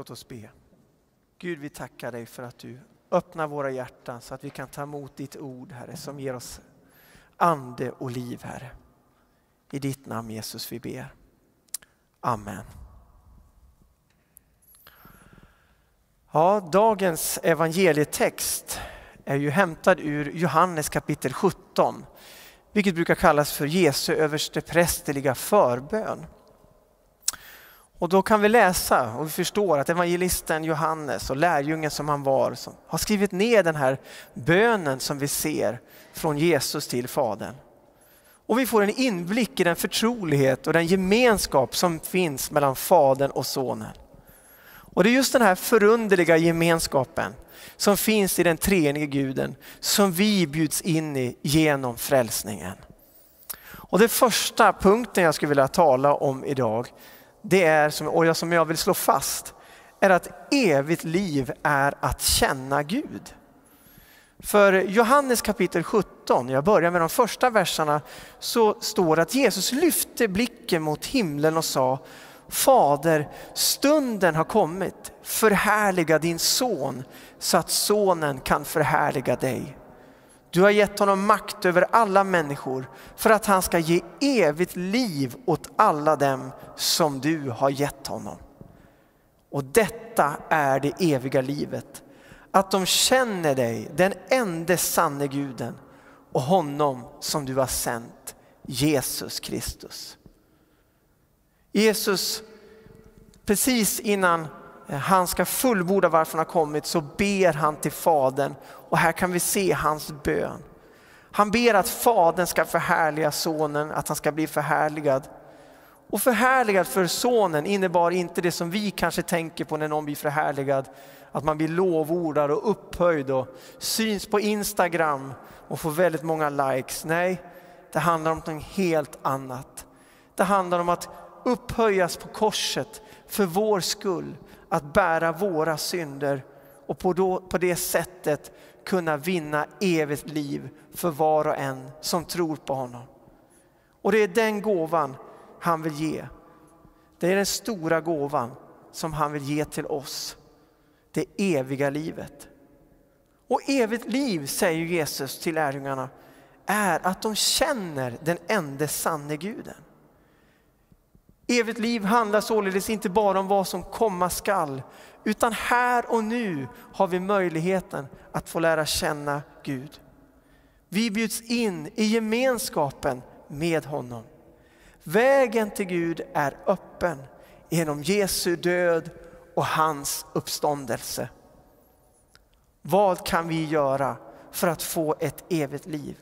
Låt oss be. Gud, vi tackar dig för att du öppnar våra hjärtan så att vi kan ta emot ditt ord, Herre, som ger oss ande och liv, Herre. I ditt namn Jesus vi ber. Amen. Ja, dagens evangelietext är ju hämtad ur Johannes kapitel 17, vilket brukar kallas för Jesu översteprästerliga förbön. Och då kan vi läsa och vi förstår att evangelisten Johannes och lärjungen som han var som har skrivit ner den här bönen som vi ser från Jesus till Fadern. Och vi får en inblick i den förtrolighet och den gemenskap som finns mellan Fadern och Sonen. Och det är just den här förunderliga gemenskapen som finns i den treenige guden som vi bjuds in i genom frälsningen. Och den första punkten jag skulle vilja tala om idag, det är, och som jag vill slå fast, är att evigt liv är att känna Gud. För Johannes kapitel 17, jag börjar med de första verserna, så står det att Jesus lyfte blicken mot himlen och sa Fader, stunden har kommit, förhärliga din son så att sonen kan förhärliga dig. Du har gett honom makt över alla människor för att han ska ge evigt liv åt alla dem som du har gett honom. Och detta är det eviga livet, att de känner dig, den enda sanne guden och honom som du har sänt, Jesus Kristus. Jesus, precis innan Eh, han ska fullborda varför han har kommit så ber han till Fadern och här kan vi se hans bön. Han ber att Fadern ska förhärliga Sonen, att han ska bli förhärligad. Och förhärligad för Sonen innebar inte det som vi kanske tänker på när någon blir förhärligad. Att man blir lovordad och upphöjd och syns på Instagram och får väldigt många likes. Nej, det handlar om något helt annat. Det handlar om att upphöjas på korset för vår skull, att bära våra synder och på, då, på det sättet kunna vinna evigt liv för var och en som tror på honom. Och det är den gåvan han vill ge. Det är den stora gåvan som han vill ge till oss. Det eviga livet. Och evigt liv, säger Jesus till lärjungarna, är att de känner den enda sanne guden. Evigt liv handlar således inte bara om vad som komma skall, utan här och nu har vi möjligheten att få lära känna Gud. Vi bjuds in i gemenskapen med honom. Vägen till Gud är öppen genom Jesu död och hans uppståndelse. Vad kan vi göra för att få ett evigt liv?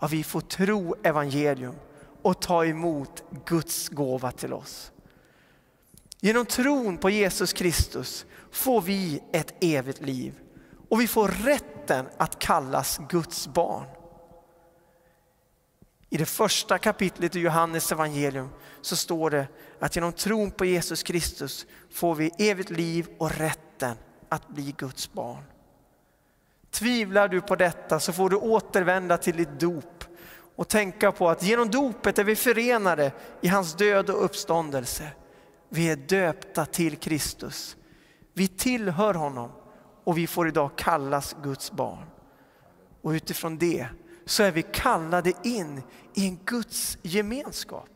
Ja, vi får tro evangelium och ta emot Guds gåva till oss. Genom tron på Jesus Kristus får vi ett evigt liv och vi får rätten att kallas Guds barn. I det första kapitlet i Johannes evangelium så står det att genom tron på Jesus Kristus får vi evigt liv och rätten att bli Guds barn. Tvivlar du på detta så får du återvända till ditt dop och tänka på att genom dopet är vi förenade i hans död och uppståndelse. Vi är döpta till Kristus. Vi tillhör honom och vi får idag kallas Guds barn. Och utifrån det så är vi kallade in i en Guds gemenskap.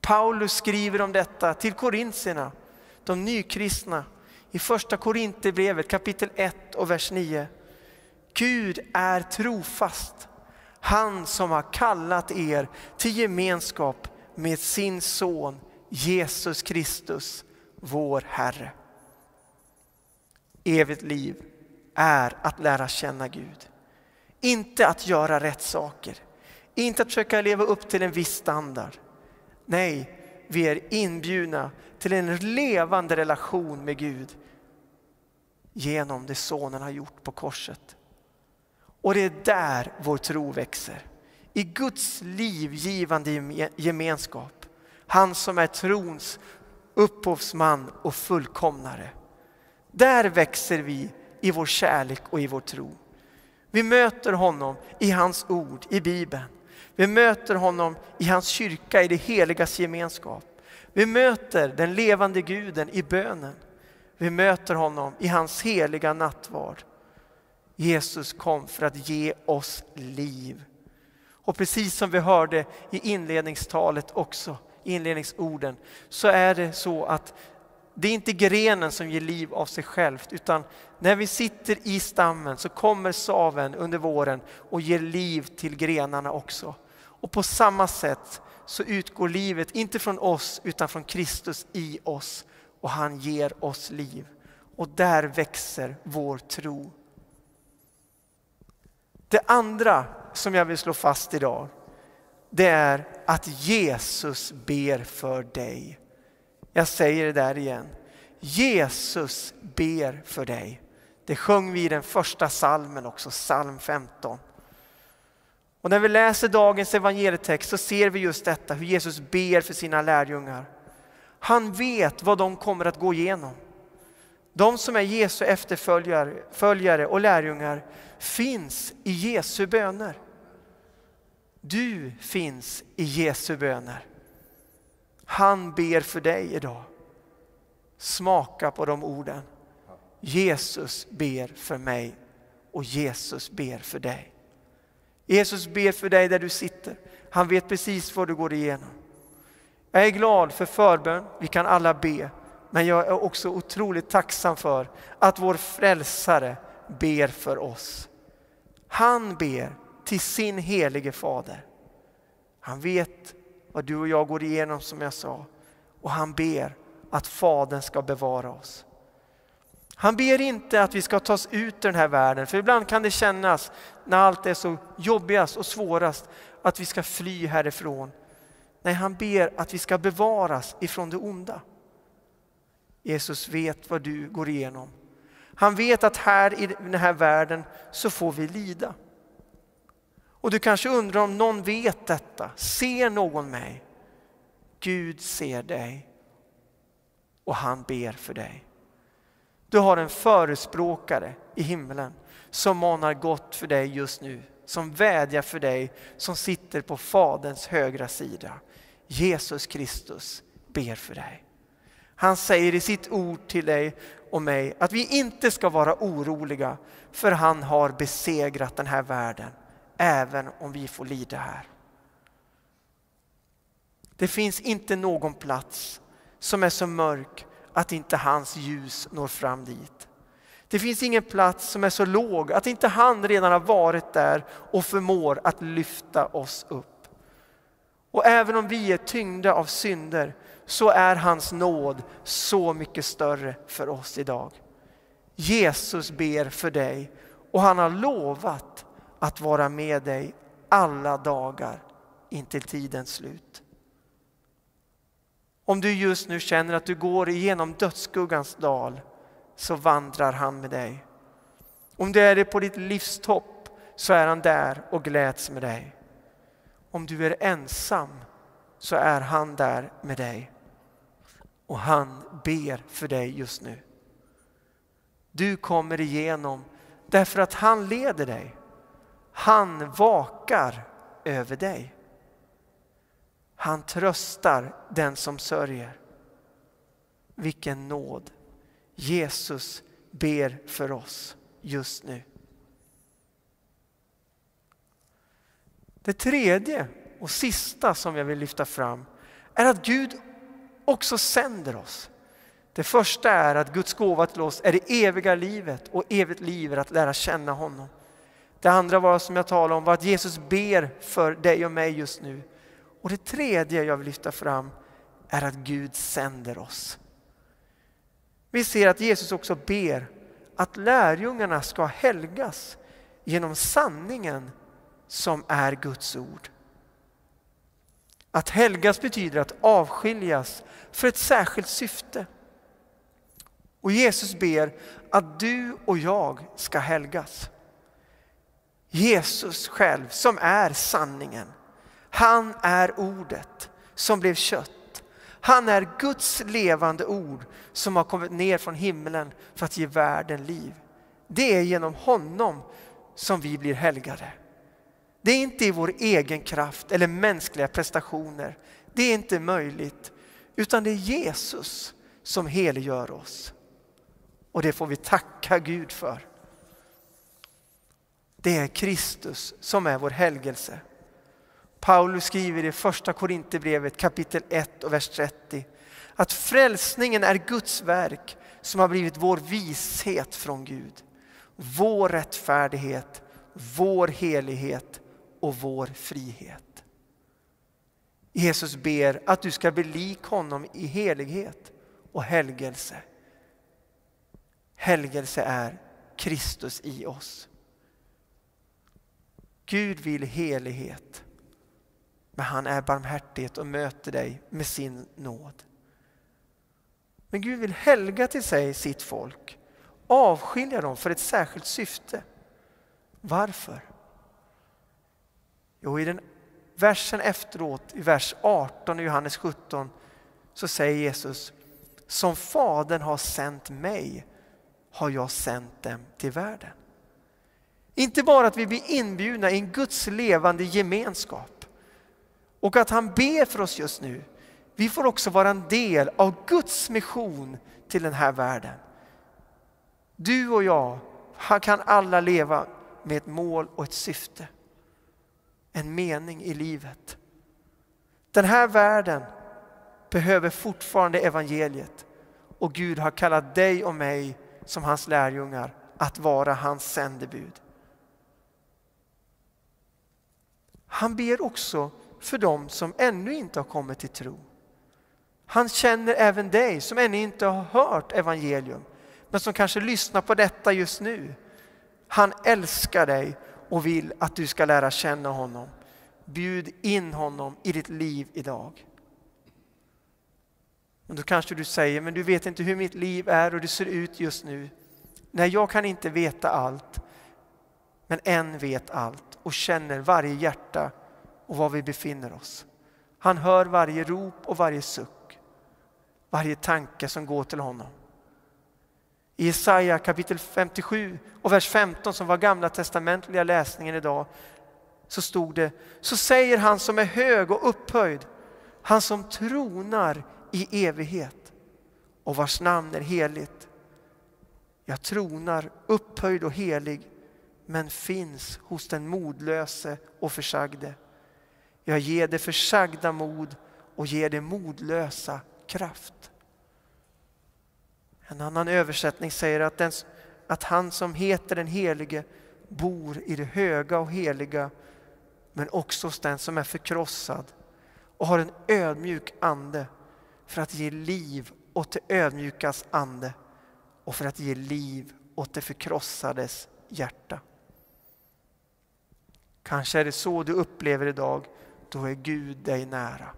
Paulus skriver om detta till korintierna, de nykristna, i första Korinthierbrevet kapitel 1 och vers 9. Gud är trofast, han som har kallat er till gemenskap med sin son Jesus Kristus, vår Herre. Evigt liv är att lära känna Gud. Inte att göra rätt saker, inte att försöka leva upp till en viss standard. Nej, vi är inbjudna till en levande relation med Gud genom det sonen har gjort på korset. Och det är där vår tro växer. I Guds livgivande gemenskap. Han som är trons upphovsman och fullkomnare. Där växer vi i vår kärlek och i vår tro. Vi möter honom i hans ord i Bibeln. Vi möter honom i hans kyrka, i det heligas gemenskap. Vi möter den levande guden i bönen. Vi möter honom i hans heliga nattvard. Jesus kom för att ge oss liv. Och precis som vi hörde i inledningstalet också, inledningsorden, så är det så att det är inte grenen som ger liv av sig självt, utan när vi sitter i stammen så kommer saven under våren och ger liv till grenarna också. Och på samma sätt så utgår livet inte från oss utan från Kristus i oss och han ger oss liv. Och där växer vår tro. Det andra som jag vill slå fast idag, det är att Jesus ber för dig. Jag säger det där igen. Jesus ber för dig. Det sjöng vi i den första salmen också, psalm 15. Och när vi läser dagens evangelietext så ser vi just detta, hur Jesus ber för sina lärjungar. Han vet vad de kommer att gå igenom. De som är Jesu efterföljare och lärjungar finns i Jesu böner. Du finns i Jesu böner. Han ber för dig idag. Smaka på de orden. Jesus ber för mig och Jesus ber för dig. Jesus ber för dig där du sitter. Han vet precis vad du går igenom. Jag är glad för förbön, vi kan alla be. Men jag är också otroligt tacksam för att vår frälsare ber för oss. Han ber till sin helige fader. Han vet vad du och jag går igenom som jag sa. Och han ber att Fadern ska bevara oss. Han ber inte att vi ska tas ut ur den här världen, för ibland kan det kännas när allt är så jobbigast och svårast att vi ska fly härifrån. Nej, han ber att vi ska bevaras ifrån det onda. Jesus vet vad du går igenom. Han vet att här i den här världen så får vi lida. Och du kanske undrar om någon vet detta. Ser någon mig? Gud ser dig och han ber för dig. Du har en förespråkare i himlen som manar gott för dig just nu, som vädjar för dig, som sitter på Faderns högra sida. Jesus Kristus ber för dig. Han säger i sitt ord till dig och mig att vi inte ska vara oroliga för han har besegrat den här världen, även om vi får lida här. Det finns inte någon plats som är så mörk att inte hans ljus når fram dit. Det finns ingen plats som är så låg att inte han redan har varit där och förmår att lyfta oss upp. Och även om vi är tyngda av synder så är hans nåd så mycket större för oss idag. Jesus ber för dig och han har lovat att vara med dig alla dagar intill tidens slut. Om du just nu känner att du går igenom dödsskuggans dal så vandrar han med dig. Om du är det på ditt livstopp så är han där och gläds med dig. Om du är ensam så är han där med dig. Och han ber för dig just nu. Du kommer igenom därför att han leder dig. Han vakar över dig. Han tröstar den som sörjer. Vilken nåd! Jesus ber för oss just nu. Det tredje och sista som jag vill lyfta fram är att Gud också sänder oss. Det första är att Guds gåva till oss är det eviga livet och evigt liv är att lära känna honom. Det andra var som jag talade om var att Jesus ber för dig och mig just nu. Och det tredje jag vill lyfta fram är att Gud sänder oss. Vi ser att Jesus också ber att lärjungarna ska helgas genom sanningen som är Guds ord. Att helgas betyder att avskiljas för ett särskilt syfte. Och Jesus ber att du och jag ska helgas. Jesus själv som är sanningen. Han är ordet som blev kött. Han är Guds levande ord som har kommit ner från himlen för att ge världen liv. Det är genom honom som vi blir helgade. Det är inte i vår egen kraft eller mänskliga prestationer. Det är inte möjligt. utan det är Jesus som heliggör oss. Och det får vi tacka Gud för. Det är Kristus som är vår helgelse. Paulus skriver i första Korinthierbrevet kapitel 1 och vers 30 att frälsningen är Guds verk som har blivit vår vishet från Gud. Vår rättfärdighet, vår helighet och vår frihet. Jesus ber att du ska bli lik honom i helighet och helgelse. Helgelse är Kristus i oss. Gud vill helighet, men han är barmhärtighet och möter dig med sin nåd. Men Gud vill helga till sig sitt folk, avskilja dem för ett särskilt syfte. Varför? Jo, i den versen efteråt, i vers 18 i Johannes 17, så säger Jesus, som Fadern har sänt mig har jag sänt dem till världen. Inte bara att vi blir inbjudna i en Guds levande gemenskap och att han ber för oss just nu. Vi får också vara en del av Guds mission till den här världen. Du och jag kan alla leva med ett mål och ett syfte. En mening i livet. Den här världen behöver fortfarande evangeliet och Gud har kallat dig och mig som hans lärjungar att vara hans sändebud. Han ber också för dem som ännu inte har kommit till tro. Han känner även dig som ännu inte har hört evangelium, men som kanske lyssnar på detta just nu. Han älskar dig och vill att du ska lära känna honom. Bjud in honom i ditt liv idag. Och då kanske du säger, men du vet inte hur mitt liv är och det ser ut just nu. Nej, jag kan inte veta allt. Men en vet allt och känner varje hjärta och var vi befinner oss. Han hör varje rop och varje suck. Varje tanke som går till honom. I Jesaja kapitel 57 och vers 15 som var gamla testamentliga läsningen idag så stod det, så säger han som är hög och upphöjd, han som tronar i evighet och vars namn är heligt. Jag tronar upphöjd och helig men finns hos den modlöse och försagde. Jag ger det försagda mod och ger det modlösa kraft. En annan översättning säger att, den, att han som heter den helige bor i det höga och heliga men också hos den som är förkrossad och har en ödmjuk ande för att ge liv åt det ödmjukas ande och för att ge liv åt det förkrossades hjärta. Kanske är det så du upplever idag, då är Gud dig nära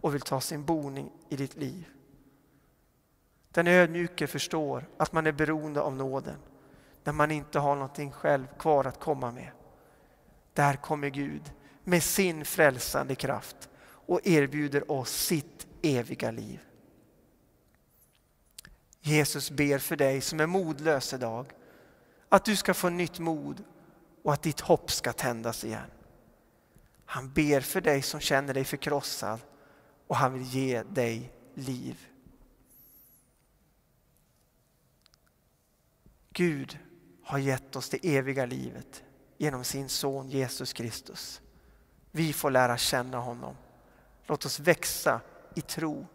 och vill ta sin boning i ditt liv. Den ödmjuke förstår att man är beroende av nåden när man inte har någonting själv kvar att komma med. Där kommer Gud med sin frälsande kraft och erbjuder oss sitt eviga liv. Jesus ber för dig som är modlös idag att du ska få nytt mod och att ditt hopp ska tändas igen. Han ber för dig som känner dig förkrossad och han vill ge dig liv. Gud har gett oss det eviga livet genom sin son Jesus Kristus. Vi får lära känna honom. Låt oss växa i tro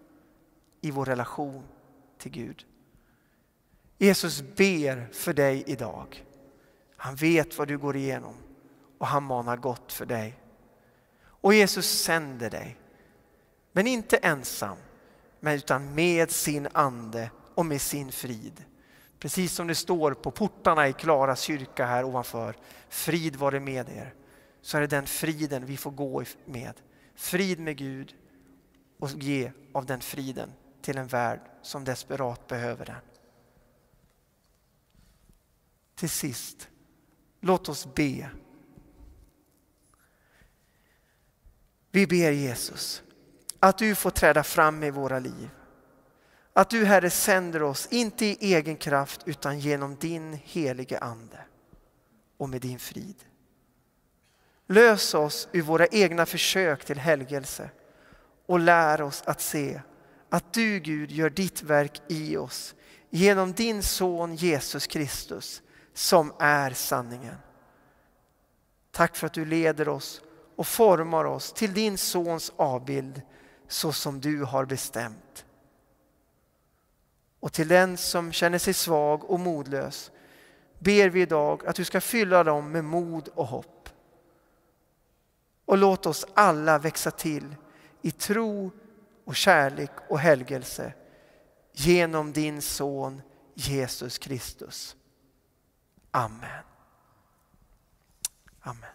i vår relation till Gud. Jesus ber för dig idag. Han vet vad du går igenom och han manar gott för dig. Och Jesus sänder dig. Men inte ensam, men utan med sin ande och med sin frid. Precis som det står på portarna i Klara kyrka här ovanför. Frid vare med er. Så är det den friden vi får gå med. Frid med Gud och ge av den friden till en värld som desperat behöver den. Till sist, låt oss be. Vi ber Jesus att du får träda fram i våra liv. Att du Herre sänder oss, inte i egen kraft utan genom din helige Ande och med din frid. Lös oss ur våra egna försök till helgelse och lär oss att se att du Gud gör ditt verk i oss genom din son Jesus Kristus som är sanningen. Tack för att du leder oss och formar oss till din sons avbild så som du har bestämt. Och till den som känner sig svag och modlös ber vi idag att du ska fylla dem med mod och hopp. Och låt oss alla växa till i tro och kärlek och helgelse genom din son Jesus Kristus. Amen. Amen.